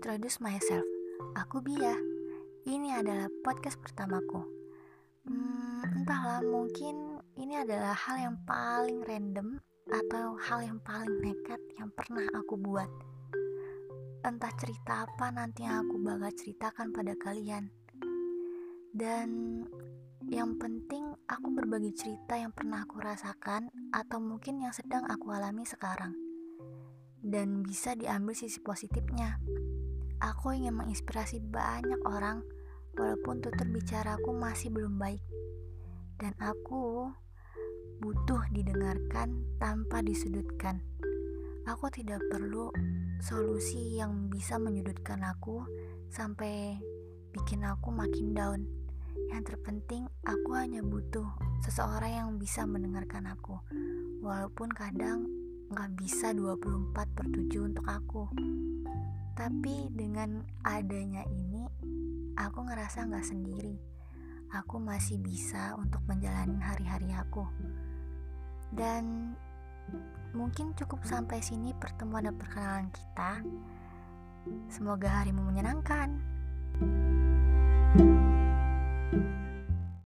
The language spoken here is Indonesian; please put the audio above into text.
introduce myself. Aku Bia. Ini adalah podcast pertamaku. Hmm, entahlah, mungkin ini adalah hal yang paling random atau hal yang paling nekat yang pernah aku buat. Entah cerita apa nanti yang aku bakal ceritakan pada kalian. Dan yang penting aku berbagi cerita yang pernah aku rasakan atau mungkin yang sedang aku alami sekarang. Dan bisa diambil sisi positifnya. Aku ingin menginspirasi banyak orang, walaupun tutur bicaraku masih belum baik. Dan aku butuh didengarkan tanpa disudutkan. Aku tidak perlu solusi yang bisa menyudutkan aku sampai bikin aku makin down. Yang terpenting, aku hanya butuh seseorang yang bisa mendengarkan aku, walaupun kadang nggak bisa 24 per 7 untuk aku. Tapi dengan adanya ini, aku ngerasa gak sendiri. Aku masih bisa untuk menjalani hari-hari aku. Dan mungkin cukup sampai sini pertemuan dan perkenalan kita. Semoga harimu menyenangkan. thank you